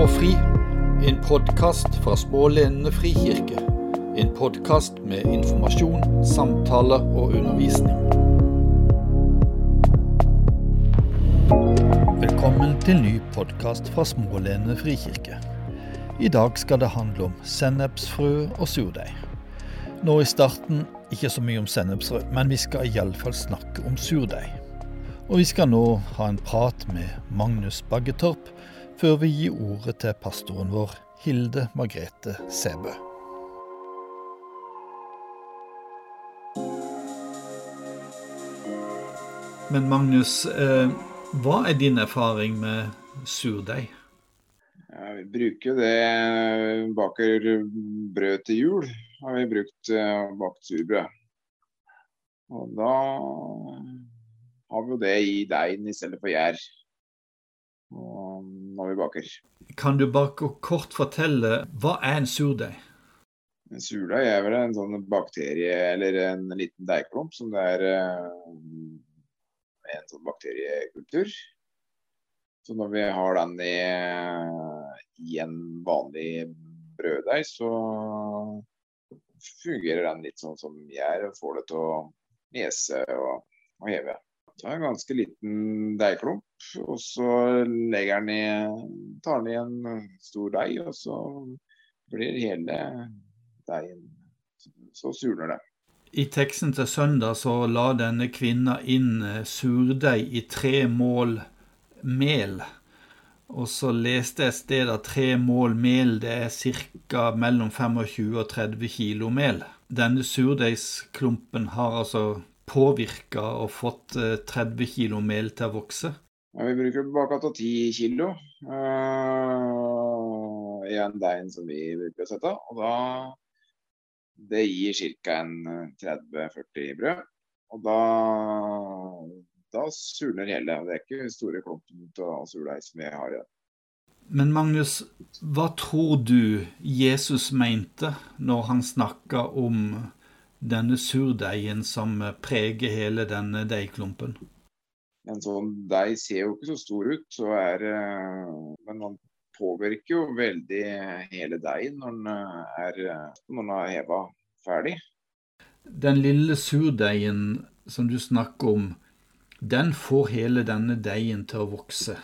Småfri, en podkast fra Smålenene frikirke. En podkast med informasjon, samtaler og undervisning. Velkommen til ny podkast fra Smålenene frikirke. I dag skal det handle om sennepsfrø og surdeig. Nå i starten ikke så mye om sennepsfrø, men vi skal iallfall snakke om surdeig. Og vi skal nå ha en prat med Magnus Baggetorp, før vi gir ordet til pastoren vår, Hilde Margrethe Sæbø. Men Magnus, eh, hva er din erfaring med surdeig? Ja, vi bruker det baker brød til jul. Har vi brukt uh, bakt surbrød. Og da har vi jo det i deigen i stedet for gjær når vi baker. Kan du bare kort fortelle, hva er en surdeig? En surdeig er vel en sånn bakterie eller en liten deigklump som det er uh, en sånn bakteriekultur. Så når vi har den i, i en vanlig brøddeig, så fungerer den litt sånn som gjær får det til å mese og, og heve. Er en ganske liten deigklump, og så legger den i, tar den i en stor deig, og så blir hele deigen Så surner det. I teksten til søndag så la denne kvinna inn eh, surdeig i tre mål mel. Og så leste jeg et sted at tre mål mel det er ca. mellom 25 og 30 kilo mel. Denne surdeigsklumpen har altså påvirka og fått 30 kg kilo mel til å vokse? Ja, vi bruker tilbake til 10 kilo uh, i en deig som vi bruker å sette. Og da Det gir ca. 30-40 brød. Og da, da surner hele. Det er ikke store klumpen av surdeig som vi har igjen. Men Magnus, hva tror du Jesus mente når han snakka om denne surdeigen som preger hele denne deigklumpen? En sånn deig ser jo ikke så stor ut, så er, eh, men man påvirker jo veldig hele deigen når den er, når den er heva ferdig. Den lille surdeigen som du snakker om, den får hele denne deigen til å vokse.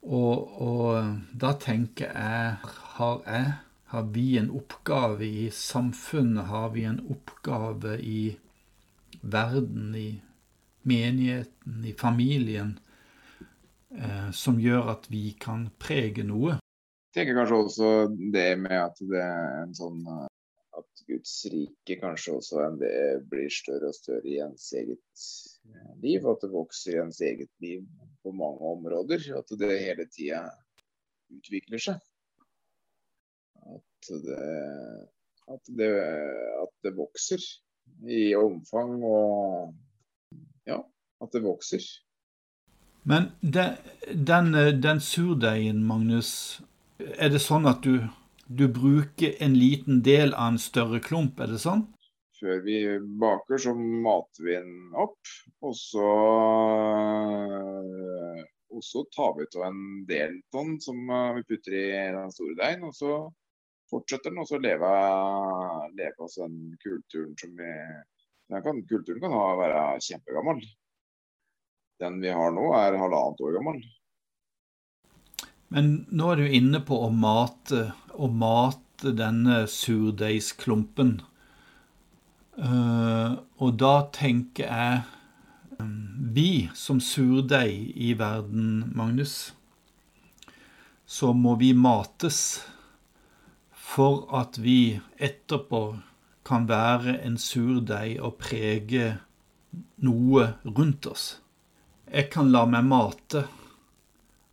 Og, og da tenker jeg, har jeg har vi en oppgave i samfunnet? Har vi en oppgave i verden, i menigheten, i familien, eh, som gjør at vi kan prege noe? Jeg tenker kanskje også det med at det er en sånn at Guds rike kanskje også enn det blir større og større i ens eget liv, liv. At det vokser i ens eget liv på mange områder. At det hele tida utvikler seg at det, at det, at det vokser i omfang og ja, at det vokser. Men den, den, den surdeigen, Magnus, er det sånn at du, du bruker en liten del av en større klump, er det sånn? Før vi baker, så mater vi den opp, og så og så tar vi ut en del sånn som vi putter i den store deigen. Og så fortsetter den også å leve, leve oss den kulturen som vi kan, Kulturen kan ha, være kjempegammel. Den vi har nå, er halvannet år gammel. Men nå er du inne på å mate, å mate denne surdeigsklumpen. Uh, og da tenker jeg um, Vi som surdeig i verden, Magnus, så må vi mates for at vi etterpå kan være en surdeig og prege noe rundt oss. Jeg kan la meg mate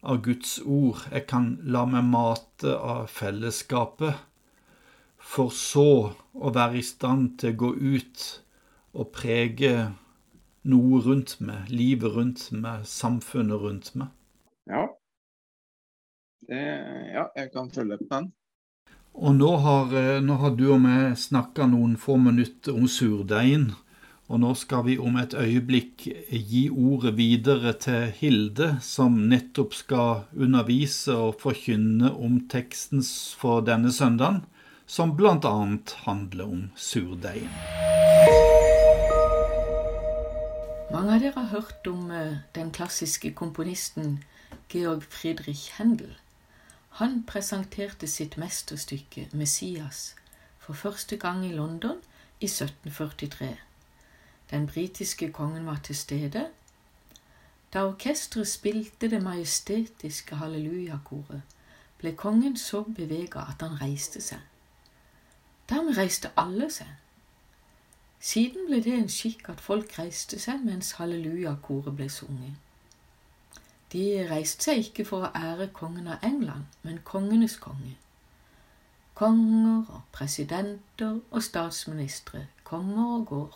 av Guds ord, jeg kan la meg mate av fellesskapet, for så å være i stand til å gå ut og prege noe rundt meg, livet rundt meg, samfunnet rundt meg. Ja. Det, ja, jeg kan følge på den. Og nå har, eh, nå har, du og meg snakka noen få minutter om surdeigen. Og nå skal vi om et øyeblikk gi ordet videre til Hilde, som nettopp skal undervise og forkynne om teksten for denne søndagen, som annet handler om surdeigen. Mange av dere har hørt om eh, den klassiske komponisten Georg Friedrich Händel. Han presenterte sitt mesterstykke 'Messias' for første gang i London i 1743. Den britiske kongen var til stede. Da orkesteret spilte det majestetiske hallelujakoret, ble kongen så bevega at han reiste seg. Dermed reiste alle seg. Siden ble det en skikk at folk reiste seg mens hallelujakoret ble sunget. De reiste seg ikke for å ære kongen av England, men kongenes konge. Konger og presidenter og statsministre kommer og går.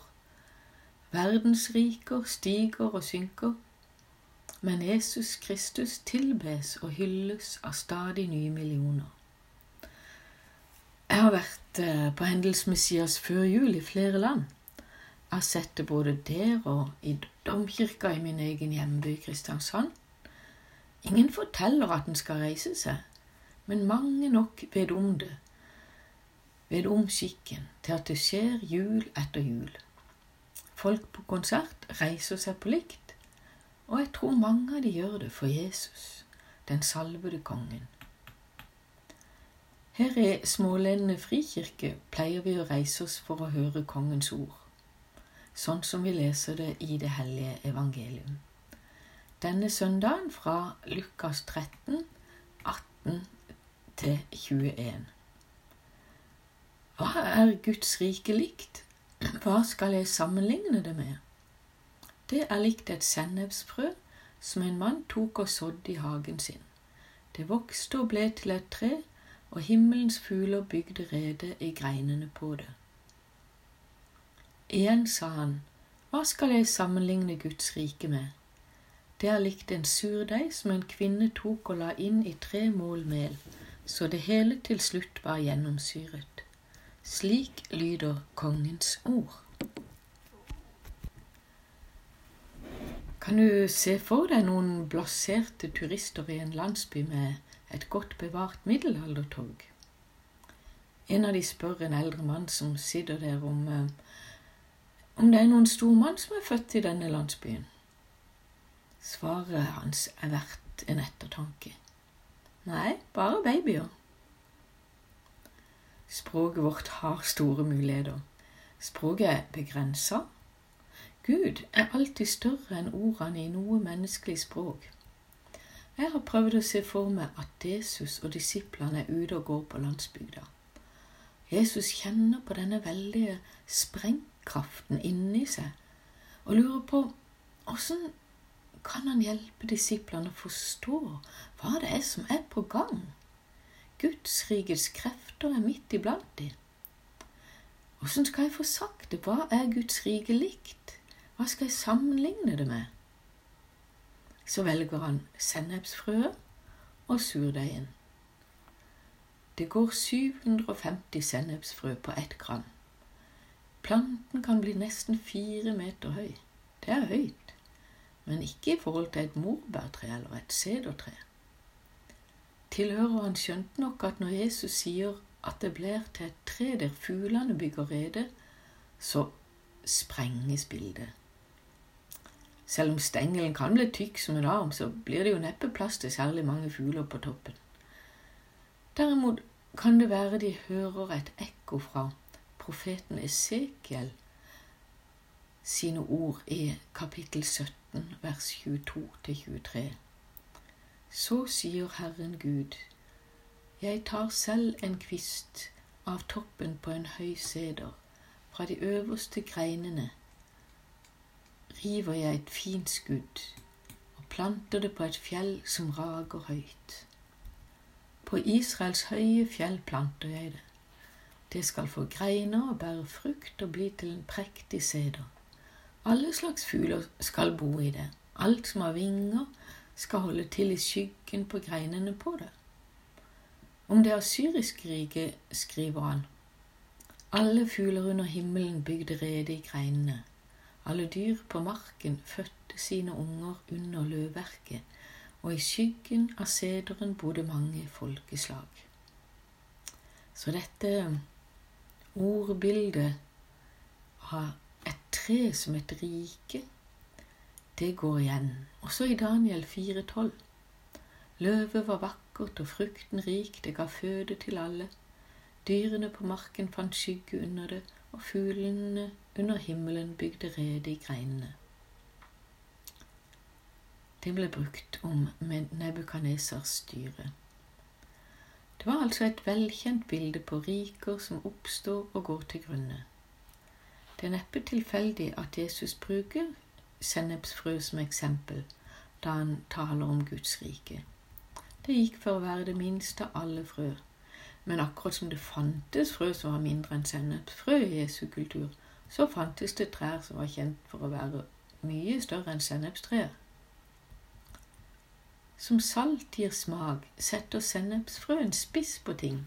Verdensriker stiger og synker, men Jesus Kristus tilbes og hylles av stadig nye millioner. Jeg har vært eh, på Hendelsmessias før jul i flere land. Jeg har sett det både der og i domkirka i min egen hjemby Kristiansand. Ingen forteller at en skal reise seg, men mange nok vet om det, vet om skikken til at det skjer jul etter jul. Folk på konsert reiser seg på likt, og jeg tror mange av de gjør det for Jesus, den salvede kongen. Her i Smålenene frikirke pleier vi å reise oss for å høre kongens ord, sånn som vi leser det i det hellige evangelium. Denne søndagen fra Lukas 13, 18 til 21. Hva er Guds rike likt? Hva skal jeg sammenligne det med? Det er likt et sennepsfrø som en mann tok og sådde i hagen sin. Det vokste og ble til et tre, og himmelens fugler bygde rede i greinene på det. Igjen sa han, Hva skal jeg sammenligne Guds rike med? Det er likt en surdeig som en kvinne tok og la inn i tre mål mel, så det hele til slutt var gjennomsyret. Slik lyder kongens ord. Kan du se for deg noen blaserte turister i en landsby med et godt bevart middelaldertog? En av de spør en eldre mann som sitter der, om, eh, om det er noen stormann som er født i denne landsbyen. Svaret hans er verdt en ettertanke. Nei, bare babyer. Språket vårt har store muligheter. Språket er begrensa. Gud er alltid større enn ordene i noe menneskelig språk. Jeg har prøvd å se for meg at Jesus og disiplene er ute og går på landsbygda. Jesus kjenner på denne veldige sprengkraften inni seg og lurer på åssen kan han hjelpe disiplene å forstå hva det er som er på gang? Guds rikets krefter er midt iblant dem. Åssen skal jeg få sagt det? Hva er Guds rike likt? Hva skal jeg sammenligne det med? Så velger han sennepsfrøet og surdeigen. Det går 750 sennepsfrø på ett gram. Planten kan bli nesten fire meter høy. Det er høyt, men ikke i forhold til et morbærtre eller et sedertre tilhører han skjønt nok at når Jesus sier at det blir til et tre der fuglene bygger rede, så sprenges bildet. Selv om stengelen kan bli tykk som en arm, så blir det jo neppe plass til særlig mange fugler på toppen. Derimot kan det være de hører et ekko fra profeten Esekiel sine ord i kapittel 17, vers 22 23. Så sier Herren Gud, jeg tar selv en kvist av toppen på en høy seder, fra de øverste greinene river jeg et fint skudd og planter det på et fjell som rager høyt. På Israels høye fjell planter jeg det. Det skal få greiner og bære frukt og bli til en prektig seder. Alle slags fugler skal bo i det, alt som har vinger, skal holde til i skyggen på greinene på det. Om det asyriske riket skriver han alle fugler under himmelen bygde rede i greinene, Alle dyr på marken fødte sine unger under løvverket, og i skyggen av sederen bodde mange folkeslag. Så dette ordbildet av et tre som et rike, det går igjen. Også i Daniel 4,12. Løvet var vakkert og frukten rik, det ga føde til alle. Dyrene på marken fant skygge under det, og fuglene under himmelen bygde rede i greinene. Det ble brukt om Nebukadnesars styre. Det var altså et velkjent bilde på riker som oppstår og går til grunne. Det er neppe tilfeldig at Jesus bruker sennepsfrø som eksempel da han taler om Guds rike. Det gikk for å være det minste av alle frø, men akkurat som det fantes frø som var mindre enn sennepsfrø i Jesu kultur, så fantes det trær som var kjent for å være mye større enn sennepstrær. Som salt gir smak, setter sennepsfrø en spiss på ting.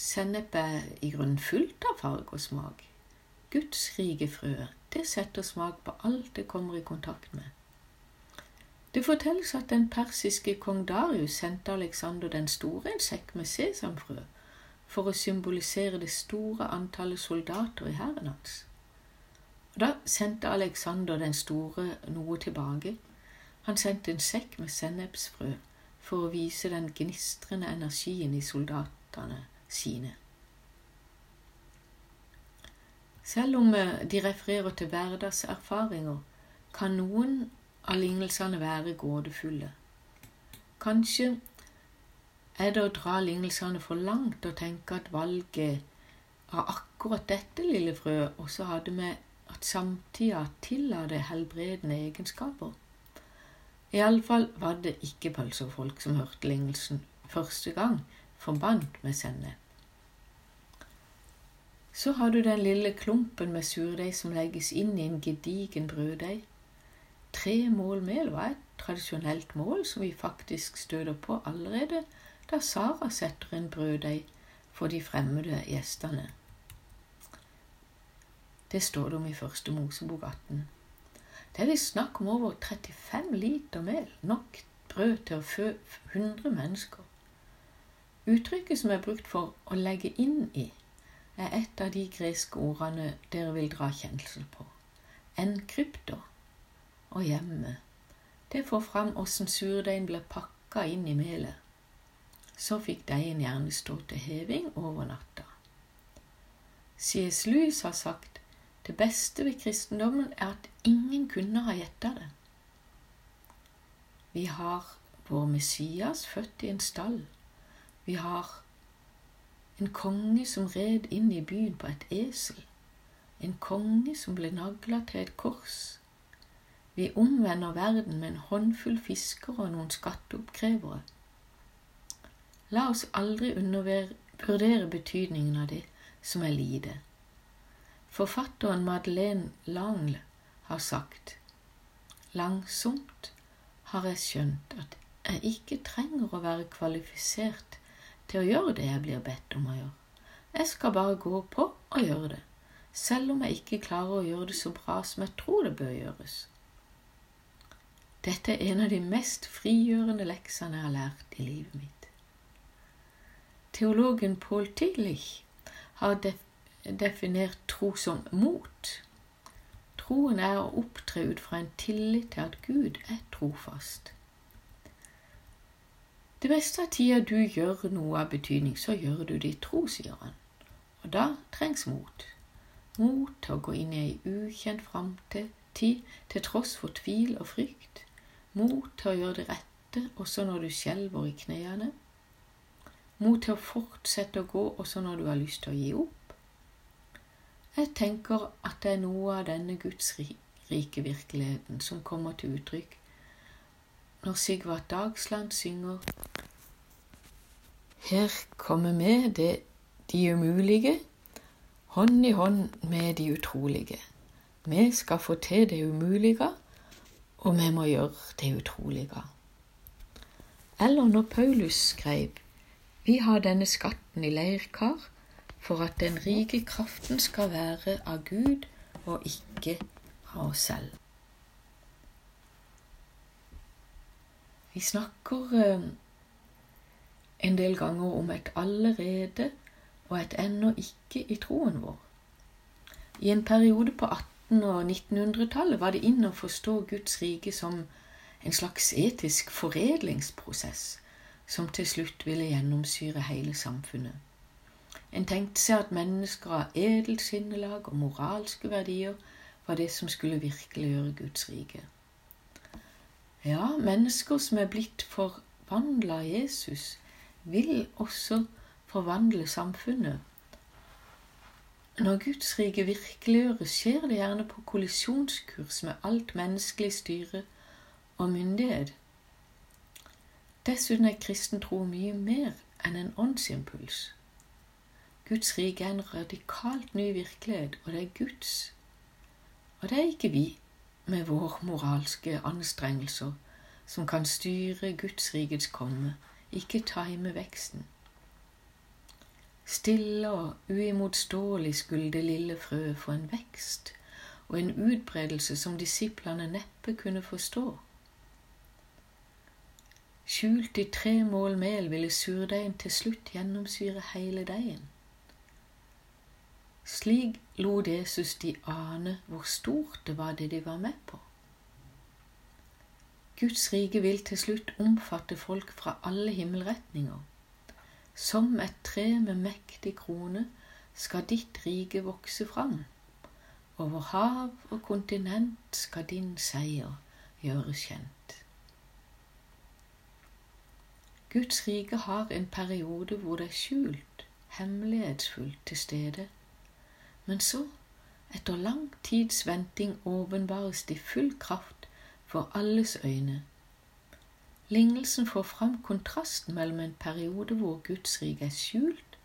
Sennep er i grunnen fullt av farge og smak. Guds rike frø, det setter smak på alt det kommer i kontakt med. Det fortelles at den persiske kong Darius sendte Alexander den store en sekk med sesamfrø for å symbolisere det store antallet soldater i hæren hans. Og Da sendte Alexander den store noe tilbake. Han sendte en sekk med sennepsfrø for å vise den gnistrende energien i soldatene sine. Selv om eh, de refererer til hverdagserfaringer, kan noen av lignelsene være gåtefulle. Kanskje er det å dra lignelsene for langt å tenke at valget av akkurat dette lille frøet også hadde med at samtida tilla helbredende egenskaper. Iallfall var det ikke pølsefolk som hørte lignelsen første gang, forbandt med sennep. Så har du den lille klumpen med surdeig som legges inn i en gedigen brøddeig. Tre mål mel var et tradisjonelt mål som vi faktisk støter på allerede da Sara setter en brøddeig for de fremmede gjestene. Det står det om i første Mosebok 18. Det er visst snakk om over 35 liter mel, nok brød til å fø 100 mennesker. Uttrykket som er brukt for å legge inn i, er et av de greske ordene dere vil dra kjensel på. En krypto og hjemme. Det får fram åssen surdeigen blir pakka inn i melet. Så fikk deigen gjerne stå til heving over natta. C.S. Lewis har sagt det beste ved kristendommen er at ingen kunne ha gjetta det. Vi har vår Messias født i en stall. Vi har en konge som red inn i byen på et esel. En konge som ble nagla til et kors. Vi omvender verden med en håndfull fiskere og noen skatteoppkrevere. La oss aldri undervurdere betydningen av det som er lite. Forfatteren Madeleine Langle har sagt Langsomt har jeg skjønt at jeg ikke trenger å være kvalifisert til å gjøre det jeg blir bedt om å gjøre. Jeg skal bare gå på og gjøre det, selv om jeg ikke klarer å gjøre det så bra som jeg tror det bør gjøres. Dette er en av de mest frigjørende leksene jeg har lært i livet mitt. Teologen Paul Tillich har definert tro som mot. Troen er å opptre ut fra en tillit til at Gud er trofast. Det meste av tida du gjør noe av betydning, så gjør du det i tro, sier han. Og da trengs mot. Mot til å gå inn i ei ukjent framtid til tross for tvil og frykt mot til å gjøre det rette også når du skjelver i knærne, mot til å fortsette å gå også når du har lyst til å gi opp. Jeg tenker at det er noe av denne Guds rike virkeligheten som kommer til uttrykk når Sigvart Dagsland synger Her kommer vi det de umulige, hånd i hånd med de utrolige. Vi skal få til det umulige og vi må gjøre det utrolige. Eller når Paulus skrev Vi har denne skatten i leirkar, for at den rike kraften skal være av Gud og ikke av oss selv. Vi snakker eh, en del ganger om et allerede og et ennå ikke i troen vår. I en periode på 1800- og 1900-tallet var det inn å forstå Guds rike som en slags etisk foredlingsprosess som til slutt ville gjennomsyre hele samfunnet. En tenkte seg at mennesker av edelt sinnelag og moralske verdier var det som skulle virkeliggjøre Guds rike. Ja, mennesker som er blitt forvandla av Jesus, vil også forvandle samfunnet. Når Guds rike virkeliggjøres, skjer det gjerne på kollisjonskurs med alt menneskelig styre og myndighet. Dessuten er kristen tro mye mer enn en åndsimpuls. Guds rike er en radikalt ny virkelighet, og det er Guds. Og det er ikke vi, med våre moralske anstrengelser, som kan styre Guds rikets komme, ikke time veksten. Stille og uimotståelig skulle det lille frøet få en vekst og en utbredelse som disiplene neppe kunne forstå. Skjult i tre mål mel ville surdeigen til slutt gjennomsyre hele deigen. Slik lot Jesus de ane hvor stort det var det de var med på. Guds rike vil til slutt omfatte folk fra alle himmelretninger. Som et tre med mektig krone skal ditt rike vokse fram. Over hav og kontinent skal din seier gjøres kjent. Guds rike har en periode hvor det er skjult, hemmelighetsfullt til stede, men så, etter lang tids venting, åpenbares det full kraft for alles øyne Lignelsen får fram kontrasten mellom en periode hvor Guds rike er skjult,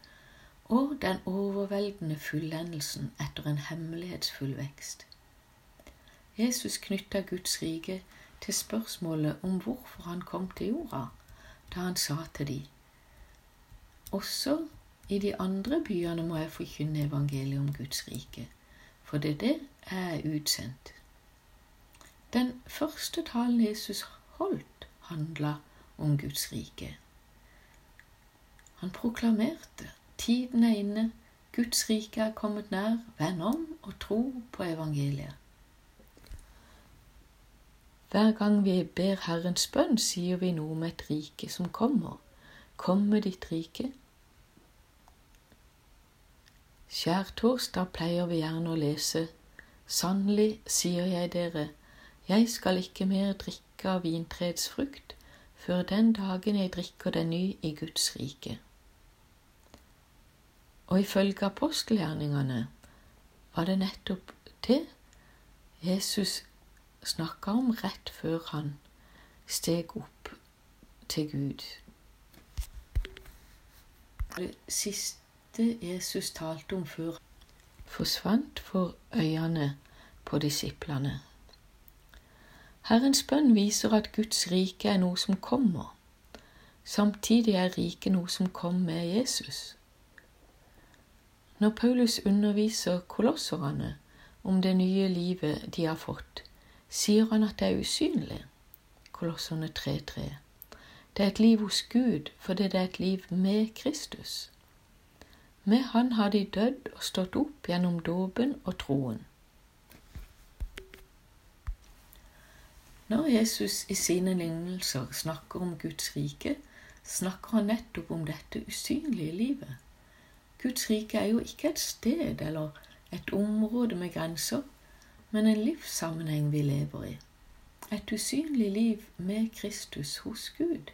og den overveldende fullendelsen etter en hemmelighetsfull vekst. Jesus knytta Guds rike til spørsmålet om hvorfor han kom til jorda, da han sa til de, Også i de andre byene må jeg forkynne evangeliet om Guds rike, for det er det jeg er utsendt. Den første talen Jesus holdt, handla om Guds rike. Han proklamerte tiden er inne, Guds rike er kommet nær, venn om og tro på evangeliet. Hver gang vi ber Herrens bønn, sier vi noe om et rike som kommer. Kom med ditt rike. Skjærtorsdag pleier vi gjerne å lese Sannelig sier jeg dere, jeg skal ikke mer drikke av vintreets frukt før den dagen jeg drikker den ny i Guds rike. Og ifølge apostelgjerningene var det nettopp det Jesus snakka om rett før han steg opp til Gud. Det siste Jesus talte om før forsvant for øynene på disiplene. Herrens bønn viser at Guds rike er noe som kommer. Samtidig er riket noe som kom med Jesus. Når Paulus underviser kolosserne om det nye livet de har fått, sier han at det er usynlig. Kolosserne 3.3. Det er et liv hos Gud fordi det er et liv med Kristus. Med Han har de dødd og stått opp gjennom dåpen og troen. Når Jesus i sine lignelser snakker om Guds rike, snakker han nettopp om dette usynlige livet. Guds rike er jo ikke et sted eller et område med grenser, men en livssammenheng vi lever i. Et usynlig liv med Kristus hos Gud.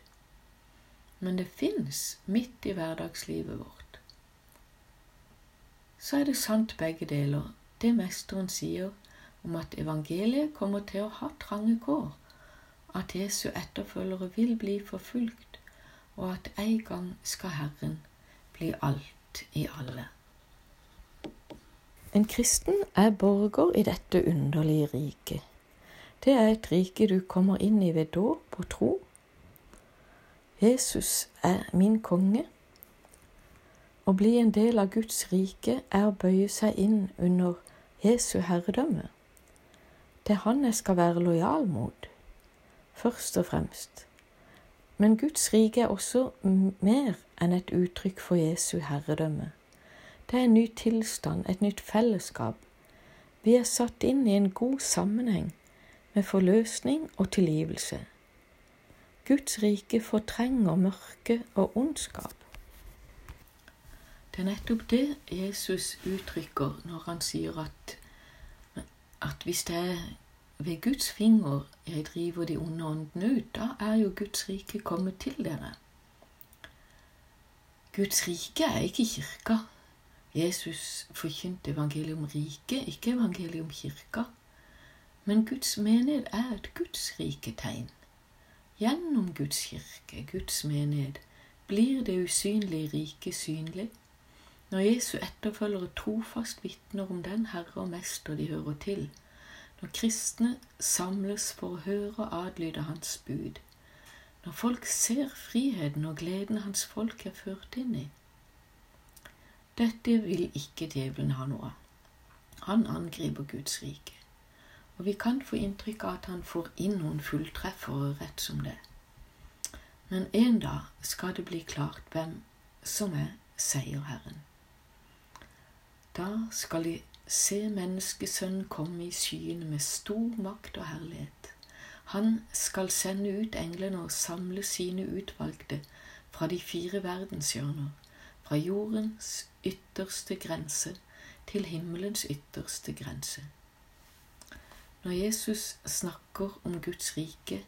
Men det fins midt i hverdagslivet vårt. Så er det sant begge deler, det mesteren sier om at evangeliet kommer til å ha trange kår, at Jesu etterfølgere vil bli forfulgt, og at en gang skal Herren bli alt i alle. En kristen er borger i dette underlige riket. Det er et rike du kommer inn i ved dåp og tro. Jesus er min konge. Å bli en del av Guds rike er å bøye seg inn under Jesu herredømme. Det er han jeg skal være lojal mot, først og fremst. Men Guds rike er også mer enn et uttrykk for Jesu herredømme. Det er en ny tilstand, et nytt fellesskap. Vi er satt inn i en god sammenheng med forløsning og tilgivelse. Guds rike fortrenger mørke og ondskap. Det er nettopp det Jesus uttrykker når han sier at, at hvis det er ved Guds finger jeg driver de onde åndene ut, da er jo Guds rike kommet til dere. Guds rike er ikke kirka. Jesus forkynte evangeliet om riket, ikke evangeliet om kirka. Men Guds menighet er et Guds rike-tegn. Gjennom Guds kirke, Guds menighet, blir det usynlige riket synlig. Når Jesu etterfølgere trofast vitner om den Herre og Mester de hører til, når kristne samles for å høre og adlyde Hans bud, når folk ser friheten og gleden Hans folk er ført inn i. Dette vil ikke djevelen ha noe av. Han angriper Guds rike, og vi kan få inntrykk av at han får inn noen fulltreffere rett som det. Men en dag skal det bli klart hvem som er seierherren. Da skal de se menneskesønnen komme i skyene med stor makt og herlighet. Han skal sende ut englene og samle sine utvalgte fra de fire verdenshjørner, fra jordens ytterste grense til himmelens ytterste grense. Når Jesus snakker om Guds rike,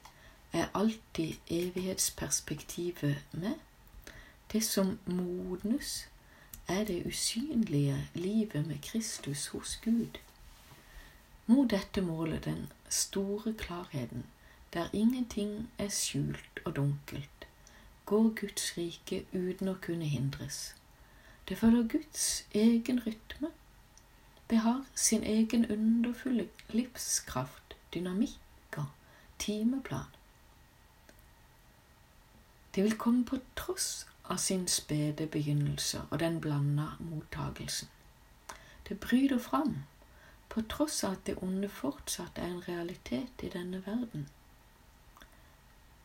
er alltid evighetsperspektivet med. Det som modnes, er det usynlige livet med Kristus hos Gud. Mot dette målet den store klarheten, der ingenting er skjult og dunkelt, går Guds rike uten å kunne hindres. Det følger Guds egen rytme. Det har sin egen underfulle livskraft, dynamikk og timeplan. Det vil komme på tross av sin spede begynnelse og den blanda mottagelsen. Det bryter fram, på tross av at det onde fortsatt er en realitet i denne verden.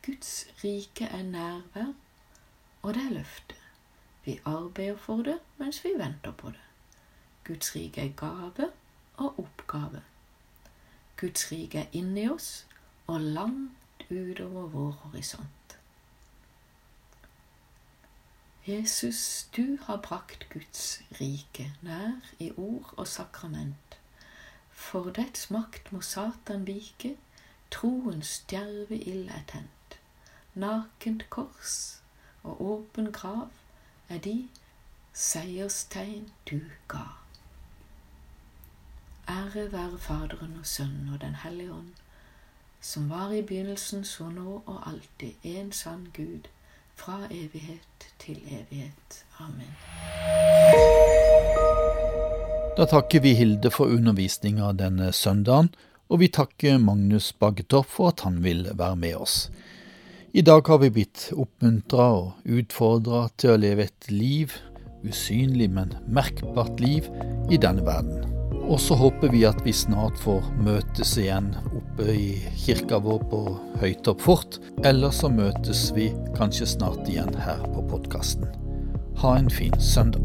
Guds rike er nærvær, og det er løftet. Vi arbeider for det mens vi venter på det. Guds rike er gave og oppgave. Guds rike er inni oss og langt utover vår horisont. Jesus, du har brakt Guds rike nær i ord og sakrament. For dets makt må Satan vike, troens djerve ild er tent. Nakent kors og åpen grav er de seierstegn du ga. Ære være Faderen og Sønnen og Den hellige ånd, som var i begynnelsen, så nå og alltid, en sann Gud fra evighet til evighet. Amen. Da takker vi Hilde for undervisninga denne søndagen, og vi takker Magnus Baggetorp for at han vil være med oss. I dag har vi blitt oppmuntra og utfordra til å leve et liv, usynlig, men merkbart liv, i denne verden. Og så håper vi at vi snart får møtes igjen oppe i kirka vår på Høytopp fort. Eller så møtes vi kanskje snart igjen her på podkasten. Ha en fin søndag.